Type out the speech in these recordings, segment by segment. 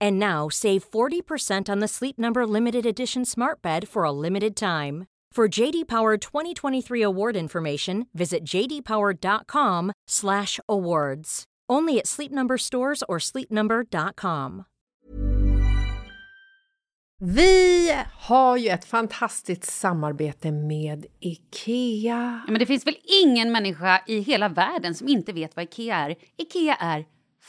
And now save 40% on the Sleep Number limited edition Smart Bed for a limited time. For JD Power 2023 award information, visit jdpower.com/awards. Only at Sleep Number stores or sleepnumber.com. Vi har ju ett fantastiskt samarbete med IKEA. Ja, men det finns väl ingen människa i hela världen som inte vet vad Ikea är. Ikea är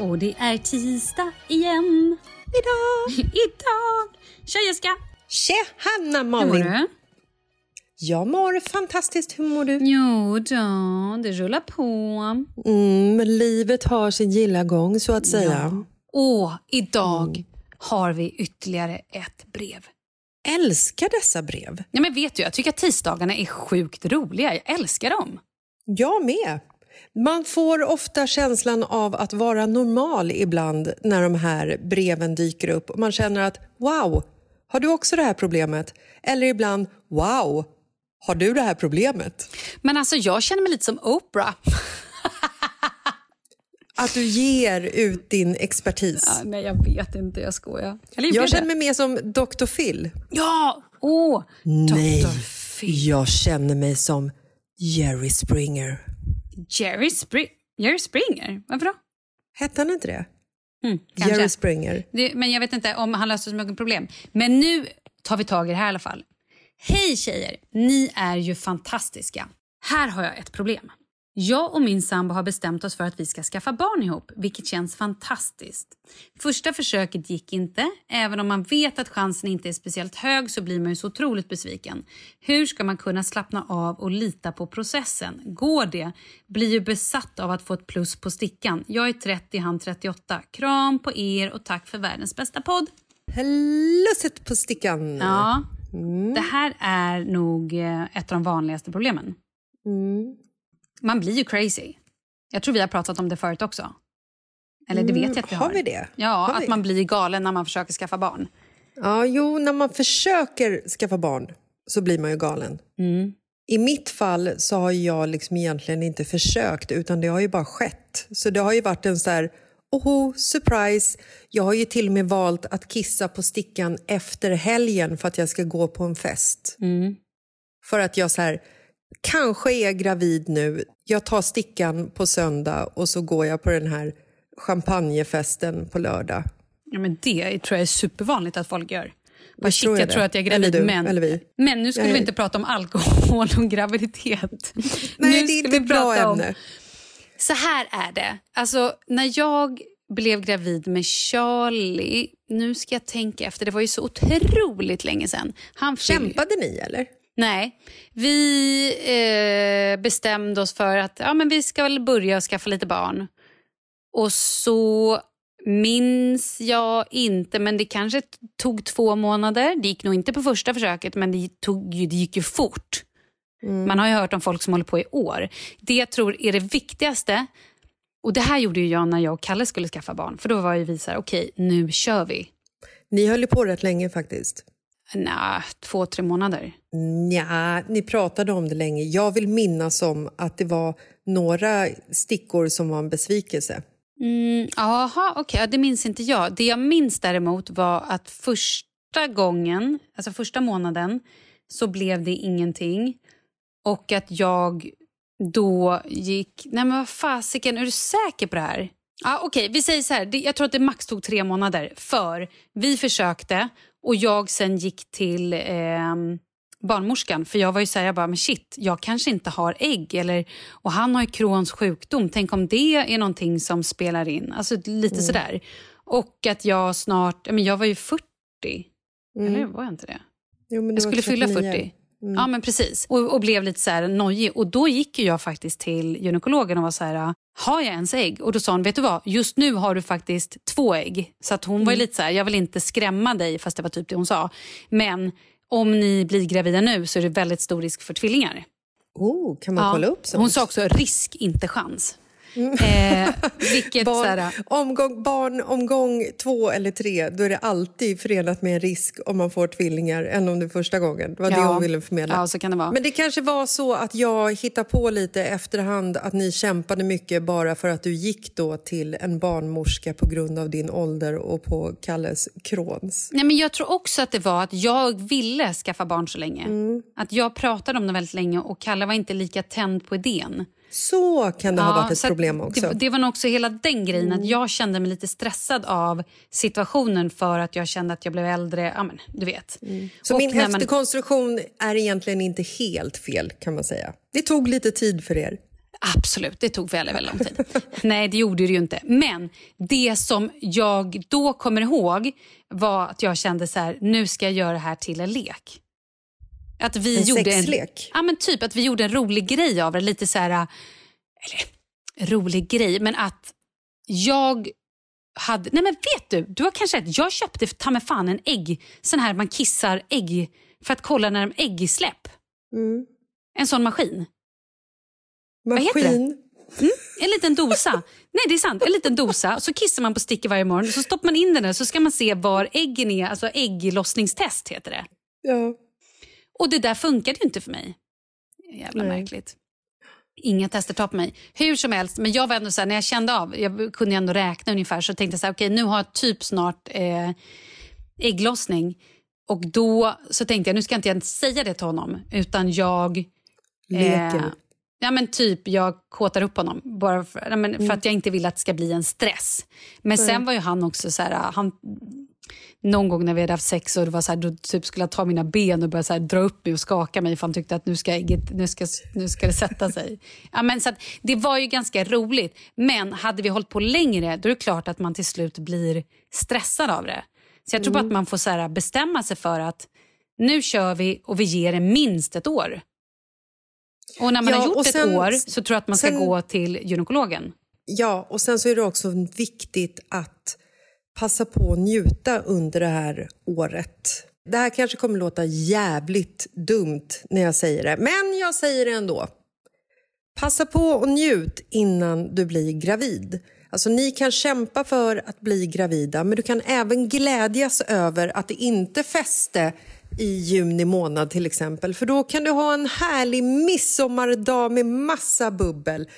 Och det är tisdag igen. Idag! Idag! Tjejerska! Tjena Hur mår Malin! du? Jag mår fantastiskt, hur mår du? Jo då, det rullar på. Mm, livet har sin gilla gång så att säga. Och idag har vi ytterligare ett brev. Älskar dessa brev. Ja, men vet du, jag tycker att tisdagarna är sjukt roliga. Jag älskar dem. Jag med. Man får ofta känslan av att vara normal ibland när de här breven dyker upp. Man känner att wow, har du också det här problemet? Eller ibland wow, har du det här problemet? Men alltså, jag känner mig lite som Oprah. Att du ger ut din expertis. Ja, nej, jag vet inte. Jag skojar. Eller Jag känner mig mer som Dr. Phil. Ja! Åh! Nej, Dr. Phil. jag känner mig som Jerry Springer. Jerry, Spring Jerry Springer? Varför då? Hette han inte det? Mm, kanske. Jerry Springer. Det, men jag vet inte om han löste mycket problem. Men nu tar vi tag i det här i alla fall. Hej tjejer! Ni är ju fantastiska. Här har jag ett problem. Jag och min sambo har bestämt oss för att vi ska skaffa barn ihop, vilket känns fantastiskt. Första försöket gick inte. Även om man vet att chansen inte är speciellt hög så blir man ju så otroligt besviken. Hur ska man kunna slappna av och lita på processen? Går det? Blir ju besatt av att få ett plus på stickan. Jag är 30, han 38. Kram på er och tack för världens bästa podd. Lusset på stickan. Ja, det här är nog eh, ett av de vanligaste problemen. Man blir ju crazy. Jag tror vi har pratat om det förut också. Eller det vet jag att vi har. har vi det? Ja, Har att vi? man blir galen när man försöker skaffa barn. Ja, jo, när man försöker skaffa barn så blir man ju galen. Mm. I mitt fall så har jag liksom egentligen inte försökt utan det har ju bara skett. Så det har ju varit en så här, oho, surprise. Jag har ju till och med valt att kissa på stickan efter helgen för att jag ska gå på en fest. Mm. För att jag så här, kanske är gravid nu. Jag tar stickan på söndag och så går jag på den här champagnefesten på lördag. Ja, men det tror jag är supervanligt att folk gör. Jag shit, tror jag, det. tror att jag är Eller gravid, du, men... eller vi. Men nu skulle Nej. vi inte prata om alkohol och graviditet. Nej, nu det är inte ett bra om- ämne. Så här är det. Alltså, när jag blev gravid med Charlie... Nu ska jag tänka efter. Det var ju så otroligt länge. Han fyllde- Kämpade ni eller? Nej. Vi eh, bestämde oss för att ja, men vi ska väl börja skaffa lite barn. Och så minns jag inte, men det kanske tog två månader. Det gick nog inte på första försöket, men det, tog, det gick ju fort. Man har ju hört om folk som håller på i år. Det jag tror är det viktigaste, och det här gjorde ju jag när jag och Kalle skulle skaffa barn. För då var ju vi så här, okej, nu kör vi. Ni höll ju på rätt länge faktiskt. Nja, två, tre månader. Ja, ni pratade om det länge. Jag vill minnas om att det var några stickor som var en besvikelse. Mm, Jaha, okej, ja, det minns inte jag. Det jag minns däremot var att första gången, alltså första månaden, så blev det ingenting. Och att jag då gick... Nej men vad fasiken, är du säker på det här? Ja, okej, vi säger så här. Jag tror att det max tog tre månader. För vi försökte och jag sen gick till ehm, barnmorskan. För jag var ju så här, jag bara, men shit, jag kanske inte har ägg. Eller, och han har ju Crohns sjukdom. Tänk om det är någonting som spelar in. Alltså lite sådär. Och att jag snart, men jag var ju 40. Eller var jag inte det? Jo, Jag skulle fylla 39. 40. Ja, men precis. Och, och blev lite så här nojig. Och då gick jag faktiskt till gynekologen och var så här, har jag ens ägg? Och då sa hon, vet du vad, just nu har du faktiskt två ägg. Så att hon var ju lite så här, jag vill inte skrämma dig, fast det var typ det hon sa. Men om ni blir gravida nu så är det väldigt stor risk för tvillingar. Oh, kan man kolla upp sånt? Hon sa också risk, inte chans. Eh, vilket barn, här, omgång, barn omgång två eller tre, då är det alltid förenat med en risk om man får tvillingar än om det är första gången. Det var det Ja. hon ville förmedla. Ja, så kan det vara. Men det kanske var så att jag hittade på lite efterhand att ni kämpade mycket bara för att du gick då till en barnmorska på grund av din ålder och på Kalles Crohns. Nej, men jag tror också att det var att jag ville skaffa barn så länge. Att jag pratade om det väldigt länge och Kalle var inte lika tänd på idén. Så kan det ha varit ett problem också. Det, det var nog också hela den grejen att jag kände mig lite stressad av situationen för att jag kände att jag blev äldre. Ja, men, du vet. Så Och min när man- efterkonstruktion är egentligen inte helt fel kan man säga. Det tog lite tid för er. Absolut, det tog väldigt, väldigt lång tid. Nej, det gjorde det ju inte. Men det som jag då kommer ihåg var att jag kände så här, nu ska jag göra det här till en lek. Att vi En gjorde sexlek? ja, men typ att vi gjorde en rolig grej av det. Lite så här, eller rolig grej, men att jag hade... Nej men vet du, du har kanske rätt. Jag köpte ta mig fan en ägg, sån här man kissar ägg för att kolla när de äggsläpp. Mm. En sån maskin. Maskin. En liten dosa. Nej, det är sant. En liten dosa. Så kissar man på stickor varje morgon. Så stoppar man in den där så ska man se var äggen är. Alltså ägglossningstest heter det. Ja. Och det där funkade ju inte för mig. Jävla Nej. märkligt. Inga tester tar på mig. Hur som helst, men jag var ändå så här, när jag kände av, jag kunde ändå räkna ungefär, så tänkte jag så här, okej nu har jag typ snart eh, ägglossning. Och då så tänkte jag, nu ska jag inte ens säga det till honom, utan jag Leker. ja, men typ jag kåtar upp honom bara för, ja, men för att jag inte vill att det ska bli en stress. Men sen var ju han också så här, han, någon gång när vi hade haft sex och det var så här, då typ skulle jag ta mina ben och börja så här, dra upp mig och skaka mig för han tyckte att nu ska, ägget, nu ska, nu ska det sätta sig. Ja, men så att, det var ju ganska roligt. Men hade vi hållit på längre då är det klart att man till slut blir stressad av det. Så jag tror bara att man får så här, bestämma sig för att nu kör vi och vi ger det minst ett år. Och när man Ja, har gjort sen- ett år så tror jag att man ska sen- gå till gynekologen. Ja, och sen så är det också viktigt att passa på att njuta under det här året. Det här kanske kommer låta jävligt dumt när jag säger det, men jag säger det ändå. Passa på och njut innan du blir gravid. Alltså ni kan kämpa för att bli gravida men du kan även glädjas över att det inte fäste i juni månad till exempel. För då kan du ha en härlig midsommardag med massa bubbel.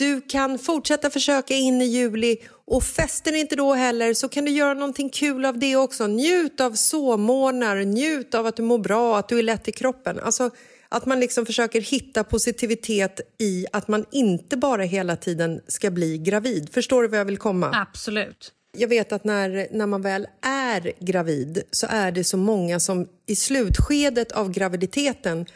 Du kan fortsätta försöka in i juli och fäster inte då heller så kan du göra någonting kul av det också. Njut av sovmorgnar, njut av att du mår bra, att du är lätt i kroppen. Alltså att man liksom försöker hitta positivitet i att man inte bara hela tiden ska bli gravid. Förstår du vad jag vill komma? Absolut. Jag vet att när, när man väl är gravid så är det så många som i slutskedet av graviditeten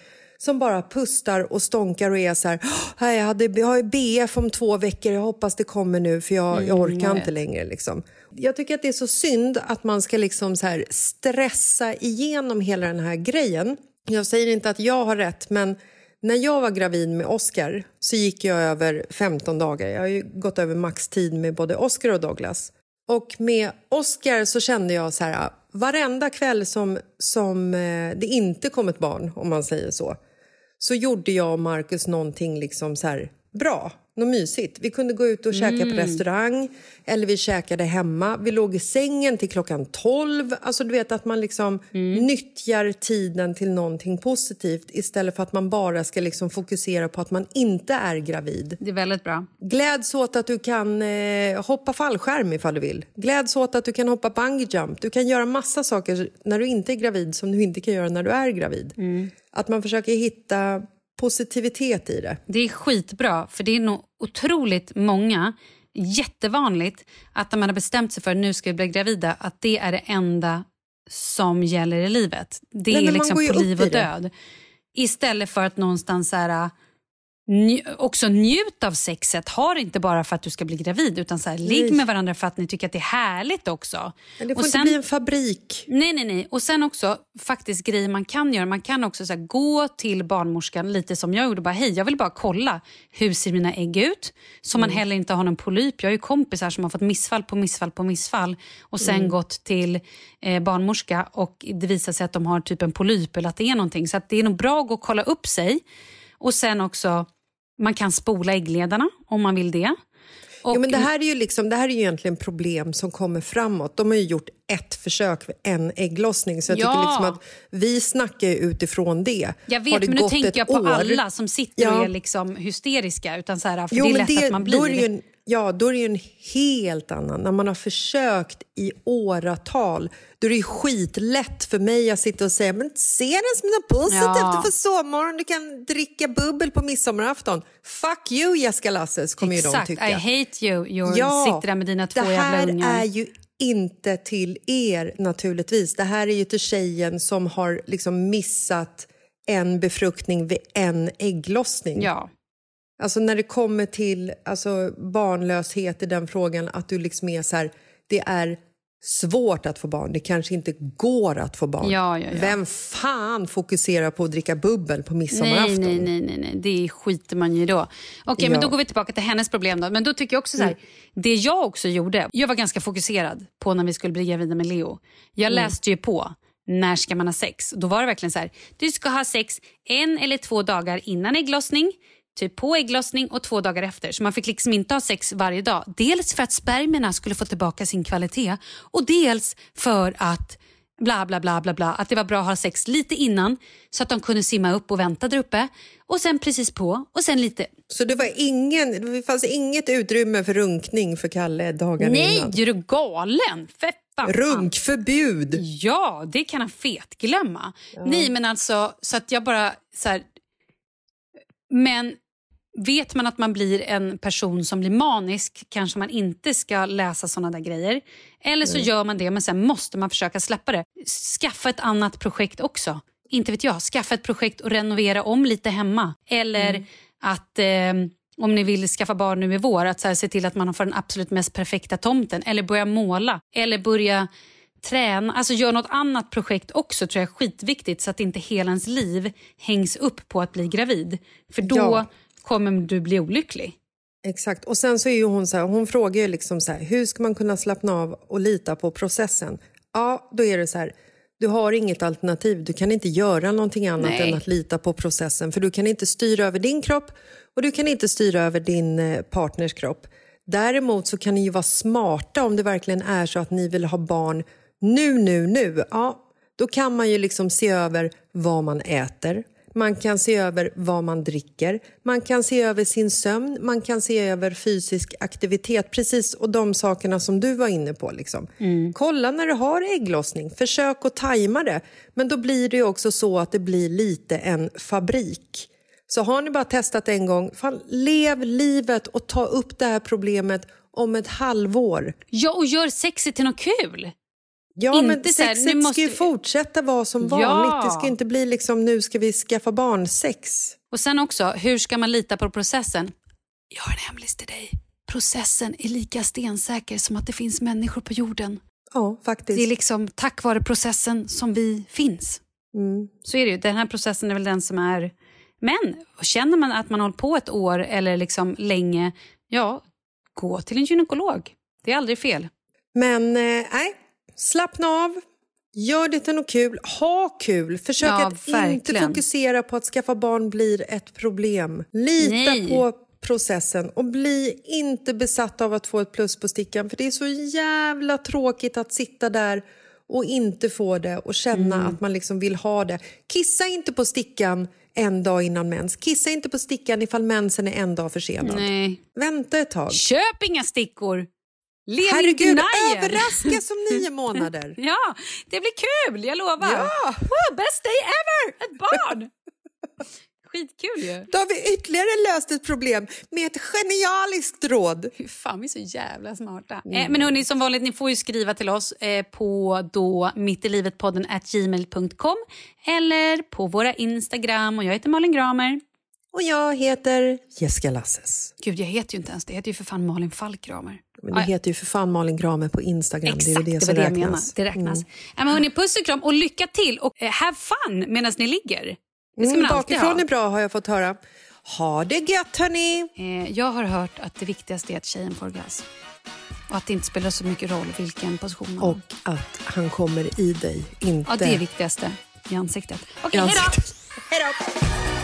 som bara pustar och stånkar och är så här, "Åh, jag, hade, jag har BF om två veckor, jag hoppas det kommer nu för jag, jag orkar inte längre. Liksom. Jag tycker att det är så synd att man ska liksom så här stressa igenom hela den här grejen. Jag säger inte att jag har rätt, men när jag var gravid med Oscar så gick jag över 15 dagar. Jag har ju gått över maxtid med både Oscar och Douglas. Och med Oscar så kände jag så här, varenda kväll som, som eh, det inte kom ett barn, om man säger så, så gjorde jag och Marcus någonting liksom så här bra, något mysigt. Vi kunde gå ut och käka på restaurang eller vi käkade hemma. Vi låg i sängen till klockan 12. Alltså du vet att man liksom nyttjar tiden till någonting positivt istället för att man bara ska liksom fokusera på att man inte är gravid. Det är väldigt bra. Gläds åt att du kan eh, hoppa fallskärm ifall du vill. Gläds åt att du kan hoppa bungee jump. Du kan göra massa saker när du inte är gravid som du inte kan göra när du är gravid. Att man försöker hitta positivitet i det. Det är skitbra, för det är nog otroligt många, jättevanligt att när man har bestämt sig för att nu ska jag bli gravida, att det är det enda som gäller i livet. Det Nej, är liksom på liv och död. Istället för att någonstans så här, nj också njut av sexet. Ha det inte bara för att du ska bli gravid, utan så här, ligg med varandra för att ni tycker att det är härligt också. Men det får Och inte sen- bli en fabrik. Nej, nej, nej. Och sen också faktiskt grejer man kan göra. Man kan också så här, gå till barnmorskan lite som jag gjorde. Bara, Hej, jag vill bara kolla hur ser mina ägg ut? Så man heller inte har någon polyp. Jag har ju kompisar som har fått missfall på missfall på missfall och sen gått till eh, barnmorska och det visar sig att de har typ en polyp eller att det är någonting. Så att det är nog bra att gå och kolla upp sig. Och sen också, man kan spola äggledarna om man vill det. Och, Jo, men det, här är ju liksom, det här är ju egentligen problem som kommer framåt. De har ju gjort ett försök för en ägglossning. Så jag Ja. tycker liksom att vi snackar utifrån det. Jag vet, det men nu tänker jag på år- alla som sitter Ja. och är liksom hysteriska. Utan så här, för Jo, det är lätt att man blir. Det ja, då är det ju en helt annan. När man har försökt i åratal, då är det skitlätt för mig att sitta och säga men se det som något positivt Ja. för sommaren, du kan dricka bubbel på midsommarafton. Fuck you Jessica Lasses, kommer ju de Exakt, tycka. I hate you. You sitter där med dina två det jävla här ungar. är ju inte till er naturligtvis. Det här är ju till tjejen som har liksom missat en befruktning vid en ägglossning. Ja. Alltså när det kommer till alltså, barnlöshet i den frågan, att du liksom är så här, det är svårt att få barn, det kanske inte går att få barn. Ja, ja, ja. Vem fan fokuserar på att dricka bubbel på midsommarafton? nej, nej, nej, nej, det skiter man ju då. Okej, men Ja. då går vi tillbaka till hennes problem då. Men då tycker jag också så här, det jag också gjorde, jag var ganska fokuserad på när vi skulle bli gravida med Leo. Jag läste ju på, när ska man ha sex? Då var det verkligen så här, du ska ha sex en eller två dagar innan ägglossning, typ på ägglossning och två dagar efter. Så man fick liksom inte ha sex varje dag. Dels för att spermierna skulle få tillbaka sin kvalitet och dels för att bla bla bla bla bla, att det var bra att ha sex lite innan så att de kunde simma upp och vänta där uppe och sen precis på och sen lite Så det, var ingen, det fanns inget utrymme för runkning för Kalle dagarna Nej, innan? är du galen? För fan. Runkförbud! Ja, det kan han fet glömma. Nej, men alltså så att jag bara så här, Men vet man att man blir en person som blir manisk kanske man inte ska läsa såna där grejer. Eller så gör man det men sen måste man försöka släppa det. Skaffa ett annat projekt också. Inte vet jag, skaffa ett projekt och renovera om lite hemma. Eller mm. att eh, om ni vill skaffa barn nu i vår, att så här, se till att man får den absolut mest perfekta tomten. Eller börja måla. Eller börja träna, alltså gör något annat projekt också tror jag är skitviktigt så att inte hela ens liv hängs upp på att bli gravid. För då ja. Kommer du bli olycklig. Exakt. Och sen så är hon så här, hon frågar ju liksom så här, hur ska man kunna slappna av och lita på processen? Ja, då är det så här, du har inget alternativ. Du kan inte göra någonting annat Nej. än att lita på processen. För du kan inte styra över din kropp och du kan inte styra över din eh, partners kropp. Däremot så kan ni ju vara smarta om det verkligen är så att ni vill ha barn nu, nu, nu. Ja, då kan man ju liksom se över vad man äter. Man kan se över vad man dricker, man kan se över sin sömn, man kan se över fysisk aktivitet. Precis, och de sakerna som du var inne på. Liksom. Mm. Kolla när du har ägglossning, försök att tajma det. Men då blir det också så att det blir lite en fabrik. Så har ni bara testat en gång, fan, lev livet och ta upp det här problemet om ett halvår. Ja, och gör sexet till något kul. Ja, inte men sexet här, måste... ska ju fortsätta vara som vanligt. Ja. Det ska inte bli liksom nu ska vi skaffa barn sex. Och sen också, hur ska man lita på processen? Jag har en hemlis till dig. Processen är lika stensäker som att det finns människor på jorden. Ja, faktiskt. Det är liksom tack vare processen som vi finns. Mm. Så är det ju. Den här processen är väl den som är... Men känner man att man hållit på ett år eller liksom länge, ja, gå till en gynekolog. Det är aldrig fel. Men eh, nej, Slappna av, gör det till något kul, ha kul. Försök ja, att verkligen. inte fokusera på att skaffa barn blir ett problem. Lita Nej. på processen och bli inte besatt av att få ett plus på stickan för det är så jävla tråkigt att sitta där och inte få det och känna mm. att man liksom vill ha det. Kissa inte på stickan en dag innan mens. Kissa inte på stickan ifall mensen är en dag försenad. Nej. Vänta ett tag. Köp inga stickor! Lev Herregud, överraska som nio månader! ja, det blir kul, jag lovar. Ja. Wow, best day ever! Ett barn! Skitkul ju. Då har vi ytterligare löst ett problem med ett genialiskt råd. Fy fan, vi är så jävla smarta. Mm. Eh, men hörni, som vanligt, ni får ju skriva till oss eh, på då mittilivetpodden gmail.com eller på våra Instagram. Och jag heter Malin Gramer. Och jag heter Jessica Lasses. Gud, jag heter ju inte ens det. Jag heter ju för fan Malin Falk Gramer. Men du heter ju för fan Malin Gramer på Instagram. Exakt, det är det, det som det räknas. Det räknas. Mm. Ja, men hörni, puss och kram och lycka till och uh, have fun medan ni ligger. Det ska mm, man bakifrån ha. är bra har jag fått höra. Ha det gött hörni! Eh, jag har hört att det viktigaste är att tjejen får orgasm. Och att det inte spelar så mycket roll vilken position man har. Och att han kommer i dig, inte... Ja, det är viktigaste. I ansiktet. Okej, okay, hej då!